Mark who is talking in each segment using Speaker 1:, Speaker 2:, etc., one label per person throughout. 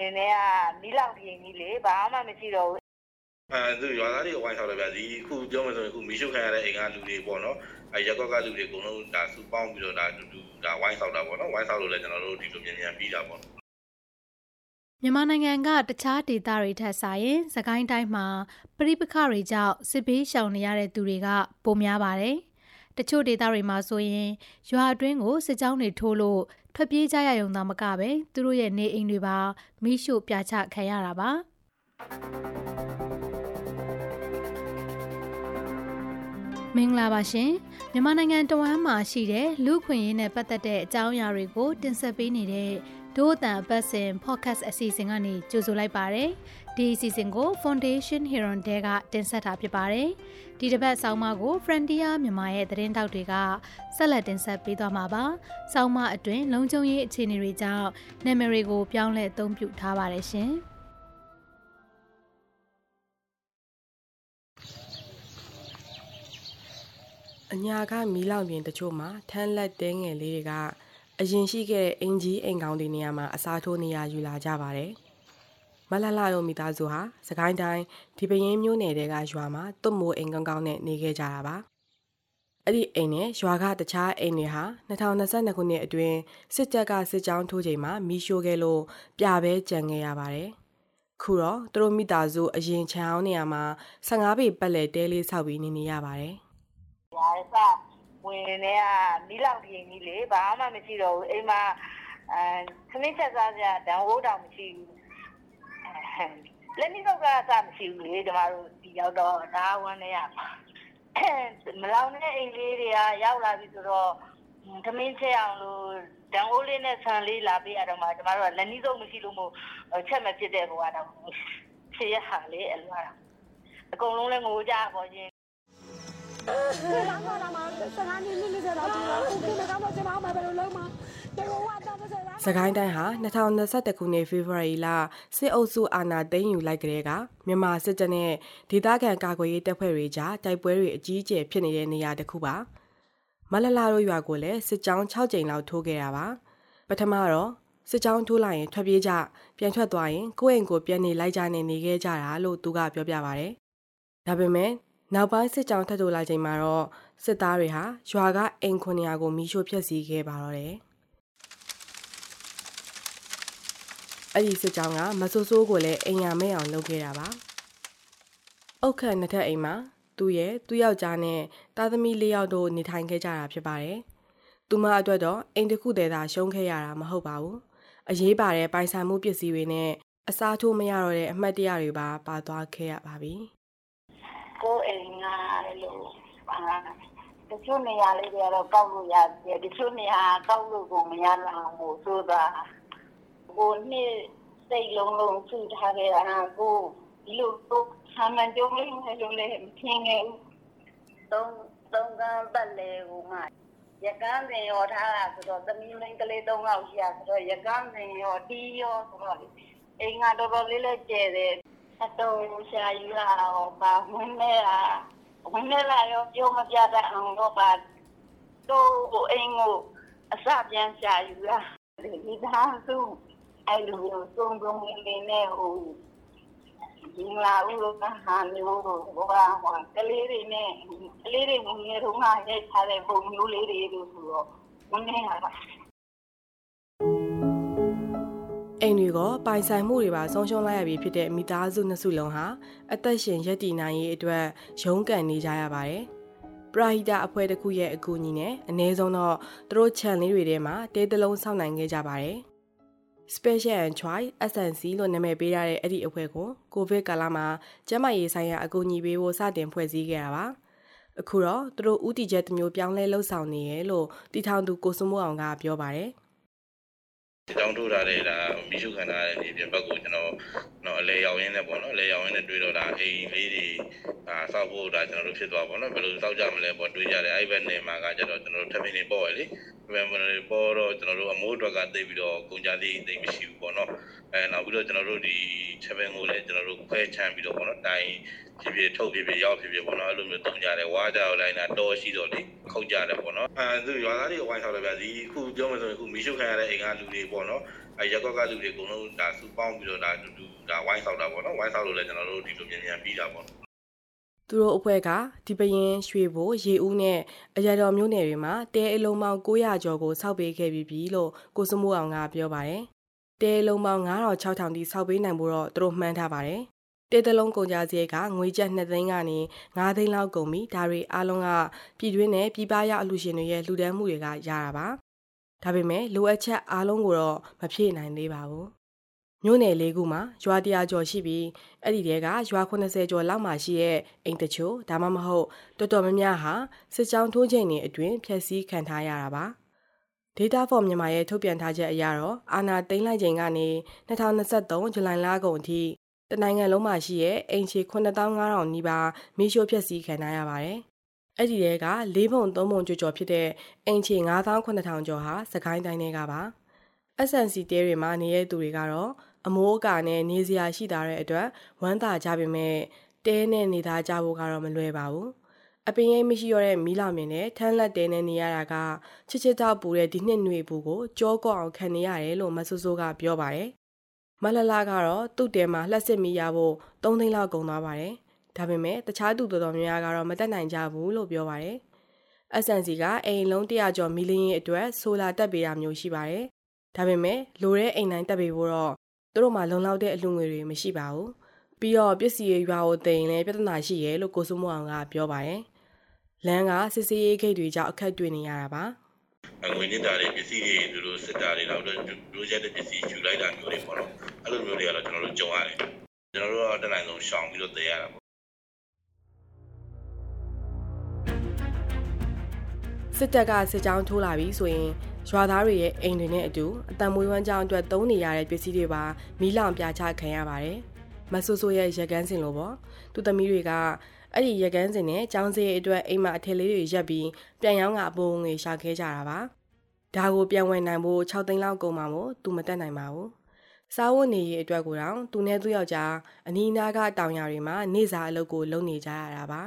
Speaker 1: တွေကမီးလောင်ပြင်ကြီးလေဘာမှမရှိတော့ဘူး
Speaker 2: အဲသူရွာသားတွေဝိုင်းဆောက်တယ်ဗျဒီအခုပြောမှဆိုရင်အခုမီးရှို့ခံရတဲ့အိမ်ကလူတွေပေါ့နော်အဲရက်ကောက်ကလူတွေအကုန်လုံးဒါစုပေါင်းပြီးတော့ဒါတူတူဒါဝိုင်းဆောက်တာပေါ့နော်ဝိုင်းဆောက်လို့လည်းကျွန်တော်တို့ဒီလိုမြန်မြန်ပြီးတာပေါ့
Speaker 3: မြန်မာနိုင်ငံကတခြားဒေသတွေထက်စာရင်စကိုင်းတိုင်းမှာပြိပခတွေကြောင့်စစ်ဘေးရှောင်နေရတဲ့သူတွေကပိုများပါတယ်။တချို့ဒေသတွေမှာဆိုရင်ရွာအတွင်းကိုစစ်ကြောင်းတွေထိုးလို့ ထွက်ပြေးကြရရုံသာမကပဲသူတို့ရဲ့နေအိမ်တွေပါမိရှို့ပြချခံရတာပါ။ မင်္ဂလာပါရှင်မြန်မာနိုင်ငံတဝမ်းမှာရှိတဲ့လူခွင့်ရင်းနဲ့ပတ်သက်တဲ့အကြောင်းအရာတွေကိုတင်ဆက်ပေးနေတဲ့ဒို့အတန်အပတ်စဉ် podcast အစီအစဉ်ကနေကြိုဆိုလိုက်ပါရစေ။ဒီအစီအစဉ်ကို Foundation Heron တဲကတင်ဆက်တာဖြစ်ပါတယ်။ဒီတစ်ပတ်ဆောင်းပါးကို Frontier မြန်မာရဲ့သတင်းတောက်တွေကဆက်လက်တင်ဆက်ပေးသွားမှာပါ။ဆောင်းပါးအတွင်းလုံခြုံရေးအခြေအနေတွေကြောင့်နာမည်တွေကိုပြောင်းလဲအသုံးပြုထားပါတယ်ရှင်။
Speaker 4: အညာကမီးလောင်ပြင်တချို့မှာထန်းလက်တဲငယ်လေးတွေကအရင်ရှိခဲ့တဲ့အင်ကြီးအိမ်ကောင်းတွေနေရာမှာအစားထိုးနေရယူလာကြပါတယ်။မလလတို့မိသားစုဟာစကိုင်းတိုင်းဒီပရင်မျိုးနယ်တဲကရွာမှာတွတ်မိုးအိမ်ကောင်းကောင်းနဲ့နေခဲ့ကြတာပါ။အဲ့ဒီအိမ်နဲ့ရွာကတခြားအိမ်တွေဟာ2022ခုနှစ်အတွင်းစစ်တပ်ကစစ်ကြောင်းထိုးချိန်မှာမီးရှို့ခဲ့လို့ပြပဲကြံခဲ့ရပါတယ်။ခုတော့သူတို့မိသားစုအရင်ချောင်းနေရာမှာ15ပေပတ်လည်တဲလေးဆောက်ပြီးနေနေရပါတယ်။
Speaker 1: ဒါစဝင်တွေကမီးလောင်ပြင်ကြီးလေဘာမှမရှိတော့ဘူးအိမ်မှာအဲခမင်းချက်စားကြဒံဟိုးတောင်မရှိဘူးလက်မီးတော့ကစားမရှိဘူးလေကျမတို့ဒီရောက်တော့ဒါဝမ်းနေရမလောင်တဲ့အိမ်လေးတွေကရောက်လာပြီဆိုတော့ခမင်းချက်အောင်လို့ဒံဟိုးလေးနဲ့ဆန်လေးလာပေးရတော့မှကျမတို့ကလက်နီးစုံမရှိလို့မို့ချက်မဖြစ်တဲ့ဘဝတော့ဖြစ်ရဟာလေအဲ့လိုအကုန်လုံးလည်းငိုကြပါချင်း
Speaker 5: လာမလာမစကားနည်းနည်းလေးတော့ဒီလိုခုကကတော့ကျွန်တော်မဘယ်လိုလုပ်မှာတေကိုကတော့မစလား
Speaker 4: စကိုင်းတိုင်းဟာ2021ခုနှစ်ဖေဖော်ဝါရီလစစ်အုပ်စုအာဏာသိမ်းယူလိုက်ကလေးကမြန်မာစစ်တပ်နဲ့ဒေသခံကာကွယ်ရေးတပ်ဖွဲ့တွေကြားတိုက်ပွဲတွေအကြီးအကျယ်ဖြစ်နေတဲ့နေရာတစ်ခုပါမလလာတို့ရွာကိုလည်းစစ်ကြောင်း6ကြိမ်လောက်ထိုးခဲ့တာပါပထမတော့စစ်ကြောင်းထိုးလိုက်ရင်ထွက်ပြေးကြပြန်ထွက်သွားရင်ကိုယ့်အိမ်ကိုပြန်နေလိုက်ကြနေနေခဲ့ကြတာလို့သူကပြောပြပါဗျ။ဒါပေမဲ့ နောက်ပိုင်းစစ်ကြောင်းထပ်ထိုးလိုက်ချိန်မှာတော့စစ်သားတွေဟာရွာကအိမ်900ကိုမီးရှို့ဖျက်ဆီးခဲ့ပါတော့တယ်။အဲ့ဒီစစ်ကြောင်းကမဆိုးဆိုးကိုလည်းအိမ်ရမဲ့အောင်လုပ်ခဲ့တာပါ။အုတ်ခန့်နှစ်ထပ်အိမ်မှာသူ့ရဲ့သူ့ယောက်ျားနဲ့သားသမီးလေးယောက်တို့နေထိုင်ခဲ့ကြတာဖြစ်ပါတယ်။သူမအတွက်တော့အိမ်တစ်ခုတည်းသာရှုံးခဲ့ရတာမဟုတ်ပါဘူး။အရေးပါတဲ့ပိုင်ဆိုင်မှုပစ္စည်းတွေနဲ့အစားထိုးမရတော့တဲ့အမှတ်တရတွေပါပါသွားခဲ့ရပါပြီ။
Speaker 1: ကိုယ်အိမ်ကလို့ပါတချို့နေရာလေးတွေကတော့ကောက်လို့ရတယ်တချို့နေရာကောက်လို့ကိုမရတော့ဘူးဆိုတာကိုနှစ်စိတ်လုံးလုံးထူထားခဲ့တာကိုဒီလိုတော့ဆာမန်ကြုံလေးနဲ့လုံးလေးမဖြစ်ငယ်ဘူးသုံးသုံးကန်းပတ်လေကိုမှရကန်းစင်ရောထားတာဆိုတော့သမီးလေးကလေး၃ယောက်ရှိရဆိုတော့ရကန်းစင်ရောတီးရောဆိုတော့အိမ်ကတော်တော်လေးလည်းကျဲတယ် အတော်ရှာယူလာတော့ပါဝင်နေတာဝင်နေလာရောပြောမပြတတ်အောင်တော့ပါတော့အိမ်ကိုအစပြန်ရှာယူလာဒီသားစုအဲ့လိုမျိုးစုံစုံလေးလေးနဲ့ဟိုဒီလာဦးလို့ကဟာမျိုးတို့ဘောကဟောကလေးတွေနဲ့ကလေးတွေငငယ်တုန်းကရိုက်ထားတဲ့ပုံမျိုးလေးတွေလို့ဆိုတော့ဝင်နေတာပါ
Speaker 4: အိမ်တွေကပိုင်ဆိုင်မှုတွေပါဆုံးရှုံးလိုက်ရပြီဖြစ်တဲ့မိသားစုနှစ်စုလုံးဟာအသက်ရှင်ရပ်တည်နိုင်ရေးအတွက်ရုန်းကန်နေကြရပါတယ်။ပရာဟိတအဖွဲ့တစ်ခုရဲ့အကူအညီနဲ့အ ਨੇ ဆုံးတော့သူတို့ခြံလေးတွေထဲမှာတဲတလုံးစောင့်နိုင်ခဲ့ကြပါတယ်။ Special and Choice SNC လို့နာမည်ပေးရတဲ့အဲ့ဒီအဖွဲ့ကိုကိုဗစ်ကာလမှာကျန်းမာရေးဆိုင်ရာအကူအညီပေးဖို့စတင်ဖွဲ့စည်းခဲ့တာပါ။အခုတော့သူတို့ဥတီချက်တစ်မျိုးပြောင်းလဲလှုပ်ဆောင်နေရလို့တီထောင်သူကိုစုမိုးအောင်ကပြောပါတယ်။
Speaker 2: ဒီတောင်းထိုးထားတဲ့ဒါမီးရှုခံထားတဲ့ဒီပြင်ဘက်ကိုကျွန်တော်တော့အလဲရောက်ရင်းနဲ့ပေါ့နော်အလဲရောက်ရင်းနဲ့တွေ့တော့ဒါအိမ်လေးတွေဒါစောက်ဖို့ဒါကျွန်တော်တို့ဖြစ်သွားပေါ့နော်ဘယ်လိုစောက်ကြမလဲပေါ့တွေးကြတယ်အဲ့ဘက်နေမှာကကျတော့ကျွန်တော်တို့ထပ်မင်းနေပေါ့ရလေဘယ်မှာလဲပေါ့တော့ကျွန်တော်တို့အမိုးအတွက်ကသိပြီးတော့ကုန်ကြသေးသိမရှိဘူးပေါ့နော်အဲနောက်ပြီးတော့ကျွန်တော်တို့ဒီချက်ပင်ကိုလည်းကျွန်တော်တို့ခွဲချမ်းပြီးတော့ပေါ့နော်တိုင် ဖြစ်ဖြစ်ထုတ်ဖြစ်ဖြစ်ရောက်ဖြစ်ဖြစ်ပေါ့နော်အဲ့လိုမျိုးတုံကြတယ်ဝါကြတော့လိုက်တာတော်ရှိတော့လေခုတ်ကြတယ်ပေါ့နော်အဲသူရွာသားတွေဝိုင်းဆောက်တယ်ဗျဒီအခုပြောမှဆိုရင်အခုမီးရှို့ခံရတဲ့အိမ်ကလူတွေပေါ့နော်အဲရက်ကွက်ကလူတွေအကုန်လုံးဒါစူပေါင်းပြီးတော့ဒါတူတူဒါဝိုင်းဆောက်တာပေါ့နော်ဝိုင်းဆောက်လို့လည်းကျွန်တော်တို့ဒီလိုမြန်မြန်ပြီးတာပေါ့
Speaker 4: သူတို့အဖွဲ့ကဒီပရင်ရွှေဘိုရေဦးနဲ့အရတော်မျိုးနယ်တွေမှာတဲအလုံးပေါင်း900ကျော်ကိုစောက်ပေးခဲ့ပြီးပြီလို့ကိုစမိုးအောင်ကပြောပါတယ်။တဲအလုံးပေါင်း9000 6000တိစောက်ပေးနိုင်ဖို့တော့သူတို့မှန်းထားပါတယ်။ တဲတလုံးကုန်ကြစရိတ်ကငွေကျပ်2သိန်းကနေ9သိန်းလောက်ကုန်ပြီးဒါတွေအားလုံးကပြည်တွင်းနဲ့ပြည်ပရောက်အလူရှင်တွေရဲ့လူဒန်းမှုတွေကရတာပါ။ဒါပေမဲ့လိုအပ်ချက်အားလုံးကိုတော့မဖြည့်နိုင်သေးပါဘူး။မြို့နယ်လေးခုမှာရွာတရာကျော်ရှိပြီးအဲ့ဒီတဲကရွာ80ကျော်လောက်မှရှိရဲ့အိမ်တချို့ဒါမှမဟုတ်တော်တော်များများဟာစစ်ကြောင်းထိုးချိန်တွေအတွင်းဖျက်ဆီးခံထားရတာပါ Data for မြန်မာရဲ့ထုတ်ပြန်ထားချက်အရတော့အာနာသိမ်းလိုက်ချိန်ကနေ2023ဇူလိုင်လကုန်အထိ တနိုင်ငံလုံးမှာရှိရဲ့အိမ်ခြေ9500နီးပါးမိရှို့ဖျက်ဆီးခံထားရပါတယ်။အဲ့ဒီတဲက၄ပုံ၃ပုံကျော်ကျော်ဖြစ်တဲ့အိမ်ခြေ9800ကျော်ဟာစကိုင်းတိုင်းထဲကပါ။ SNC တဲတွေမှာနေတဲ့သူတွေကတော့အမိုးအကာနဲ့နေစရာရှိတာတဲ့အတွက်ဝမ်းသာကြပေမဲ့တဲနဲ့နေသားကြဖို့ကတော့မလွယ်ပါဘူးအပင်ရိပ်မရှိရတဲ့မီးလောင်မြင်နဲ့ထန်းလက်တဲနဲ့နေရတာကချစ်ချစ်တောက်ပူတဲ့ဒီနှစ်ຫນွေပူကိုကြောကော့အောင်ခံနေရတယ်လို့မဆူဆိုးကပြောပါတယ် မလလာကတော့သူ့တဲမှာလှက်စစ်မီရဖို့3သိန်းလောက်ကုန်သွားပါတယ်ဒါပေမဲ့တခြားသူတော်တော်များများကတော့မတက်နိုင်ကြဘူးလို့ပြောပါတယ် SNC ကအိမ်လုံး100ကျော်မီလီယံအတွက်ဆိုလာတက်ပေးတာမျိုးရှိပါတယ်ဒါပေမဲ့လိုတဲ့အိမ်တိုင်းတက်ပေးဖို့တော့သူတို့မှလုံလောက်တဲ့အလူငွေတွေမရှိပါဘူးပြီးတော့ပစ္စည်းရွာကိုတင်လည်းပြဿနာရှိရဲလို့ကိုစုမအောင်ကပြောပါတယ်လမ်းကစစ်စေးရေးဂိတ်တွေကြောင့်အခက်တွေ့နေရတာပါ
Speaker 2: ငွေညစ်တာတွေပစ္စည်းတွေသူတို့စစ်တာတွေတော့လူချက်တဲ့ပစ္စည်းယူလိုက်တာမျိုးတွေပေါ့နော်အဲ့လိုမျိုးတွေကတော့ကျွန်တော်တို့ကြုံရတယ်ကျွန်တော်တို့ကတနိုင်ဆုံးရှောင်ပြီးတော့တည်ရတာပေါ့
Speaker 4: စစ်တပ်ကစစ်ကြောင်းထိုးလာပြီဆိုရင်ရွာသားတွေရဲ့အိမ်တွေနဲ့အတူအတံမွေးဝမ်းကြောင်းအတွက်သုံးနေရတဲ့ပစ္စည်းတွေပါမီးလောင်ပြချခံရပါတယ်။မဆိုးဆိုးရဲ့ရကန်းစင်လိုပေါ့။သူသမီးတွေက အဲ့ဒီရကန်းစင်နဲ့ចောင်းစည်းအတွက်အိမ်မှာအထည်လေးတွေရက်ပြီးပြန်ရောင်းကအပိုးငွေရှာခဲကြတာပါ။ဒါကိုပြန်ဝင်နိုင်ဖို့6သိန်းလောက်ကုန်မှာမို့သူမတက်နိုင်ပါဘူး။စားဝတ်နေရေးအတွက်ကိုတော့သူနဲ့သူ့ယောက်ျားအနီးနားကတောင်ယာတွေမှာနေစာအလုပ်ကိုလုပ်နေကြရတာပါ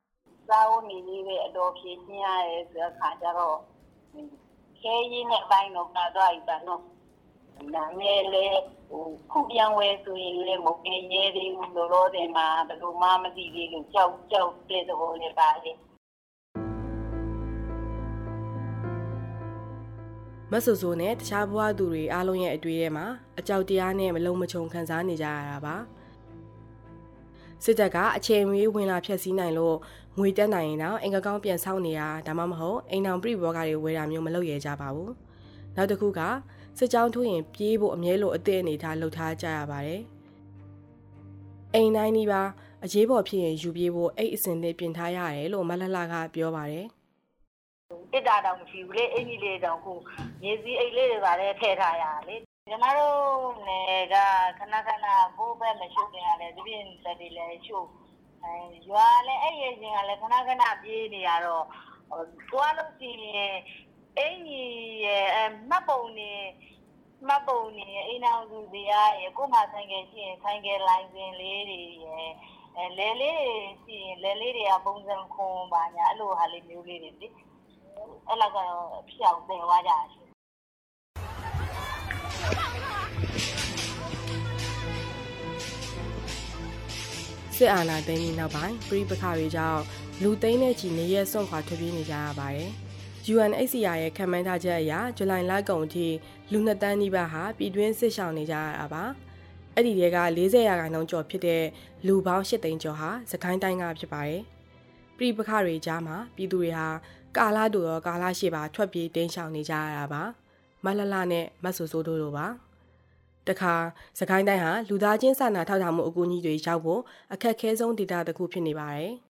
Speaker 4: ။
Speaker 1: စားဝတ်နေရေးပဲအတော်ဖြည့်ရှင်းရတယ်ဆိုတဲ့ခါကျတော့ခဲရင်းနဲ့အပိုင်းတော့နာသွားပြီပါနော်နာမည်လေဟို ခုပြန်ဝဲဆိုရင်လည်းမဟုတ်ရဲသေးဘူးလောလောဆယ်မှာဘယ်လိုမှမသိသေးလို့ကြောက်ကြောက်တဲ့သဘောနဲ့ပါလေ
Speaker 4: မဆူဆူနဲ့တခြားဘဝသူတွေအားလုံးရဲ့အတွေ့အထဲမှာအကြောက်တရားနဲ့မလုံမချုံခံစားနေကြရတာပါစစ်တပ်ကအချိန်မီဝင်လာဖျက်ဆီးနိုင်လို့ငွေတက်နိုင်ရင်တော့အင်ကကောင်းပြန်ဆောက်နေတာဒါမှမဟုတ်အိမ်အောင်ပြိဘောကတွေဝယ်တာမျိုးမလုပ်ရကြပါဘူးနောက်တစ်ခုက စစ်ကြောင်းထိုးရင်ပြေးဖို့အမြဲလိုအသည့်အနေထားလှုပ်ထားကြရပါတယ်အိမ်တိုင်းဒီပါအရေးပေါ်ဖြစ်ရင်ယူပြေးဖို့အိတ်အစင်လေးပြင်ထားရတယ်လို့မလလကပြောပါတယ်
Speaker 1: တစ်တာတောင်မရှိဘူးလေအင်ကြီးလေးတောင်ခုမြေစည်းအိတ်လေးတွေပါလေထည့်ထားရလေကျမတို့နယ်ကခဏခဏဘိုးဘက်မရှုပ်ခင်ရတယ်ဒီပြင်သက်တွေလည်းရှုပ်အဲရွာလည်းအဲ့ရချင်းကလည်းခဏခဏပြေးနေရတော့သွားလို့ရှိရင် အင်ကြီးရဲ့မှတ်ပုံနေမှတ်ပုံနေအိမ်အောင်သူတရားရဲ့ကိုမဆိုင်ကရှိရင်ဆိုင်ကလိုင်းစင်လေးတွေရဲ့အဲလဲလေးတွေရှိရင်လဲလေးတွေကပုံစံခွန်ပါညာအဲ့လိုဟာလေးမျိုးလေးတွေလေအဲ့လောက်ကတော့ဖြောင်းတယ်ဝါကြရှိ
Speaker 4: စစ်အာဏာသိမ်းပြီးနောက်ပိုင်းပြည်ပခါတွေကြောင့်လူသိန်းနဲ့ချီနေရဲစွန့်ခွာထွက်ပြေးနေကြရပါတယ်။ UNHCR ရဲ့ခံမှန်းထားချက်အရဇူလိုင်လကုန်အထိလူနှစ်တန်းနီးပါးဟာပြည်တွင်းစစ်ရှောင်နေကြရတာပါ။အဲ့ဒီတွေက40ရာခိုင်နှုန်းကျော်ဖြစ်တဲ့လူပေါင်း8သိန်းကျော်ဟာစကိုင်းတိုင်းကဖြစ်ပါတယ်။ပြည်ပခတွေကြားမှာပြည်သူတွေဟာကာလာတူရောကာလာရှိပါထွက်ပြေးတင်းရှောင်နေကြရတာပါ။မလလနဲ့မဆူဆိုးတို့လိုပါ။တခါစကိုင်းတိုင်းဟာလူသားချင်းစာနာထောက်ထားမှုအကူအညီတွေရောက်ဖို့အခက်အခဲဆုံးဒေသတစ်ခုဖြစ်နေပါတယ်။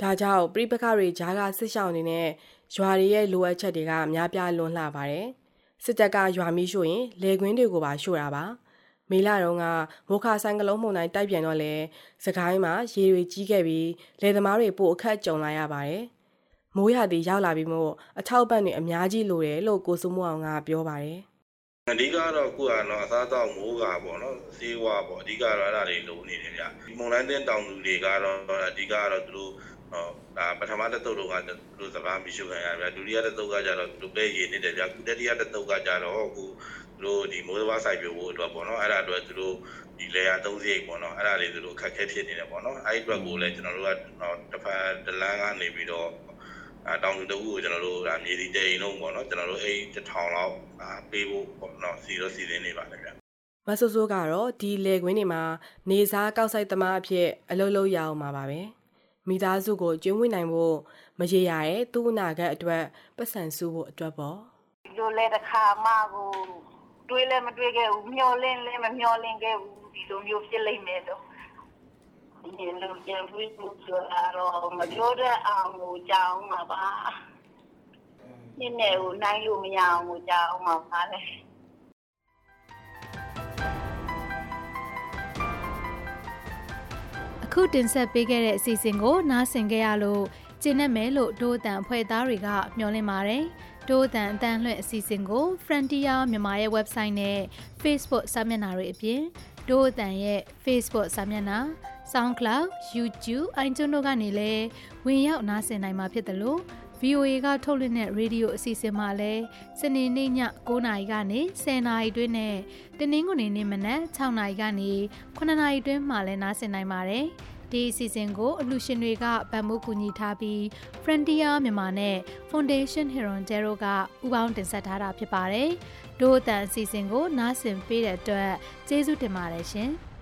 Speaker 4: ဒါကြောင့်ပြည်ပခတွေဂျားကစစ်ဆောင်နေတဲ့ရွာတွေရဲ့လိုအပ်ချက်တွေကများပြားလွန်းလှပါတယ်။စစ်တပ်ကရွာမီးရှို့ရင်လေကွင်းတွေကိုပါရှို့တာပါ။မေလာတော့ကမိုခါဆိုင်ကလုံးမှုန်တိုင်းတိုက်ပြန်တော့လေစကိုင်းမှာရေတွေကြီးခဲ့ပြီးလယ်သမားတွေပိုအခက်ကြုံလာရပါတယ်။မိုးရသည်ရောက်လာပြီးမို့အထောက်ပံ့တွေအများကြီးလိုတယ်လို့ကိုစုမိုးအောင်ကပြောပါတယ်။
Speaker 2: အဓိကတော့ခုကတော့အစားအသောက်မိုးကာပေါ့နော်စေးဝါပေါ့အဓိကတော့အဲ့ဒါတွေလိုနေတယ်ဗျဒီမုန်တိုင်းတင်းတောင်လူတွေကတော့အဓိကတော့သူတို့ ဟောဒါပထမတစ်သုတ်တော့ကသူတို့စကားမရှိခံရဗျဒုတိယတစ်သုတ်ကကြတော့သူတို့ပဲရည်နေတယ်ဗျခုတတိယတစ်သုတ်ကကြတော့ခုတို့ဒီမိုးစဘာစိုက်ပြဖို့အတွက်ပေါ့နော်အဲ့ဒါအတွက်သူတို့ဒီလေယာ3စိတ်ပေါ့နော်အဲ့ဒါလေးသူတို့အခက်အခဲဖြစ်နေတယ်ပေါ့နော်အဲ့ဒီအတွက်ကိုလည်းကျွန်တော်တို့ကတစ်ဖက်ဒလန်ကနေပြီးတော့အတောင်တူတကူကိုကျွန်တော်တို့ဒါမြေဒီတိန်လုံးပေါ့နော်ကျွန်တော်တို့အဲ့တစ်ထောင်လောက်ပေးဖို့ပေါ့နော်စီတော့စီစဉ်နေပါတယ်ဗျ
Speaker 4: မဆိုးဆိုးကတော့ဒီလေကွင်းတွေမှာနေစားကောက်ဆိုင်သမားအဖြစ်အလုပ်လုပ်ရအောင်ပါပါပဲ မိသားစုကိုကျွေးမွေးနိုင်ဖို့မရေရတဲ့သူ့အနာဂတ်အတွက်ပတ်စံစုဖို့အတွက်ပေါ့
Speaker 1: ဒီလိုလဲတစ်ခါမှကိုတွေးလဲမတွေးခဲ့ဘူးမျောလင်းလဲမမျောလင်းခဲ့ဘူးဒီလိုမျိုးဖြစ်လိမ့်မယ်တော့ဒီလိုပြန်ပြီးဆိုတာတော့မပြောတဲ့အောင်ကိုကြောင်းမှာပါနည်းနည်းကိုနိုင်လို့မရအောင်ကိုကြောင်းမှာပါလေ
Speaker 3: အခုတင်ဆက်ပေးခဲ့တဲ့အစီအစဉ်ကိုနားဆင်ကြရလို့ကျင်းနေမယ်လို့ဒိုးအတန်ဖွဲ့သားတွေကမျှော်လင့်ပါတယ်။ဒိုးအတန်အတန်လွှင့်အစီအစဉ်ကို Frontier မြန်မာရဲ့ website နဲ့ Facebook စာမျက်နှာတွေအပြင်ဒိုးအတန်ရဲ့ Facebook စာမျက်နှာ SoundCloud, YouTube, iTunes တို့ကနေလည်းဝင်ရောက်နားဆင်နိုင်မှာဖြစ်တယ်လို့ VOA ကထုတ်လွှင့်တဲ့ရေဒီယိုအစီအစဉ်မှာလည်းစနေနေ့ည9:00နာရီကနေ10:00နာရီတွင်းနဲ့တနင်္ဂနွေနေ့မနက်6:00နာရီကနေ9:00နာရီတွင်းမှာလည်းနားဆင်နိုင်ပါတယ်။ဒီအစီအစဉ်ကိုအလှရှင်တွေကဗန်မိုးကူညီထားပြီး Frontier မြန်မာနဲ့ Foundation Heron Zero ကဥပေါင်းတင်ဆက်ထားတာဖြစ်ပါတယ်။ဒို့အတန်အစီအစဉ်ကိုနားဆင်ပေးတဲ့အတွက်ကျေးဇူးတင်ပါတယ်ရှင်။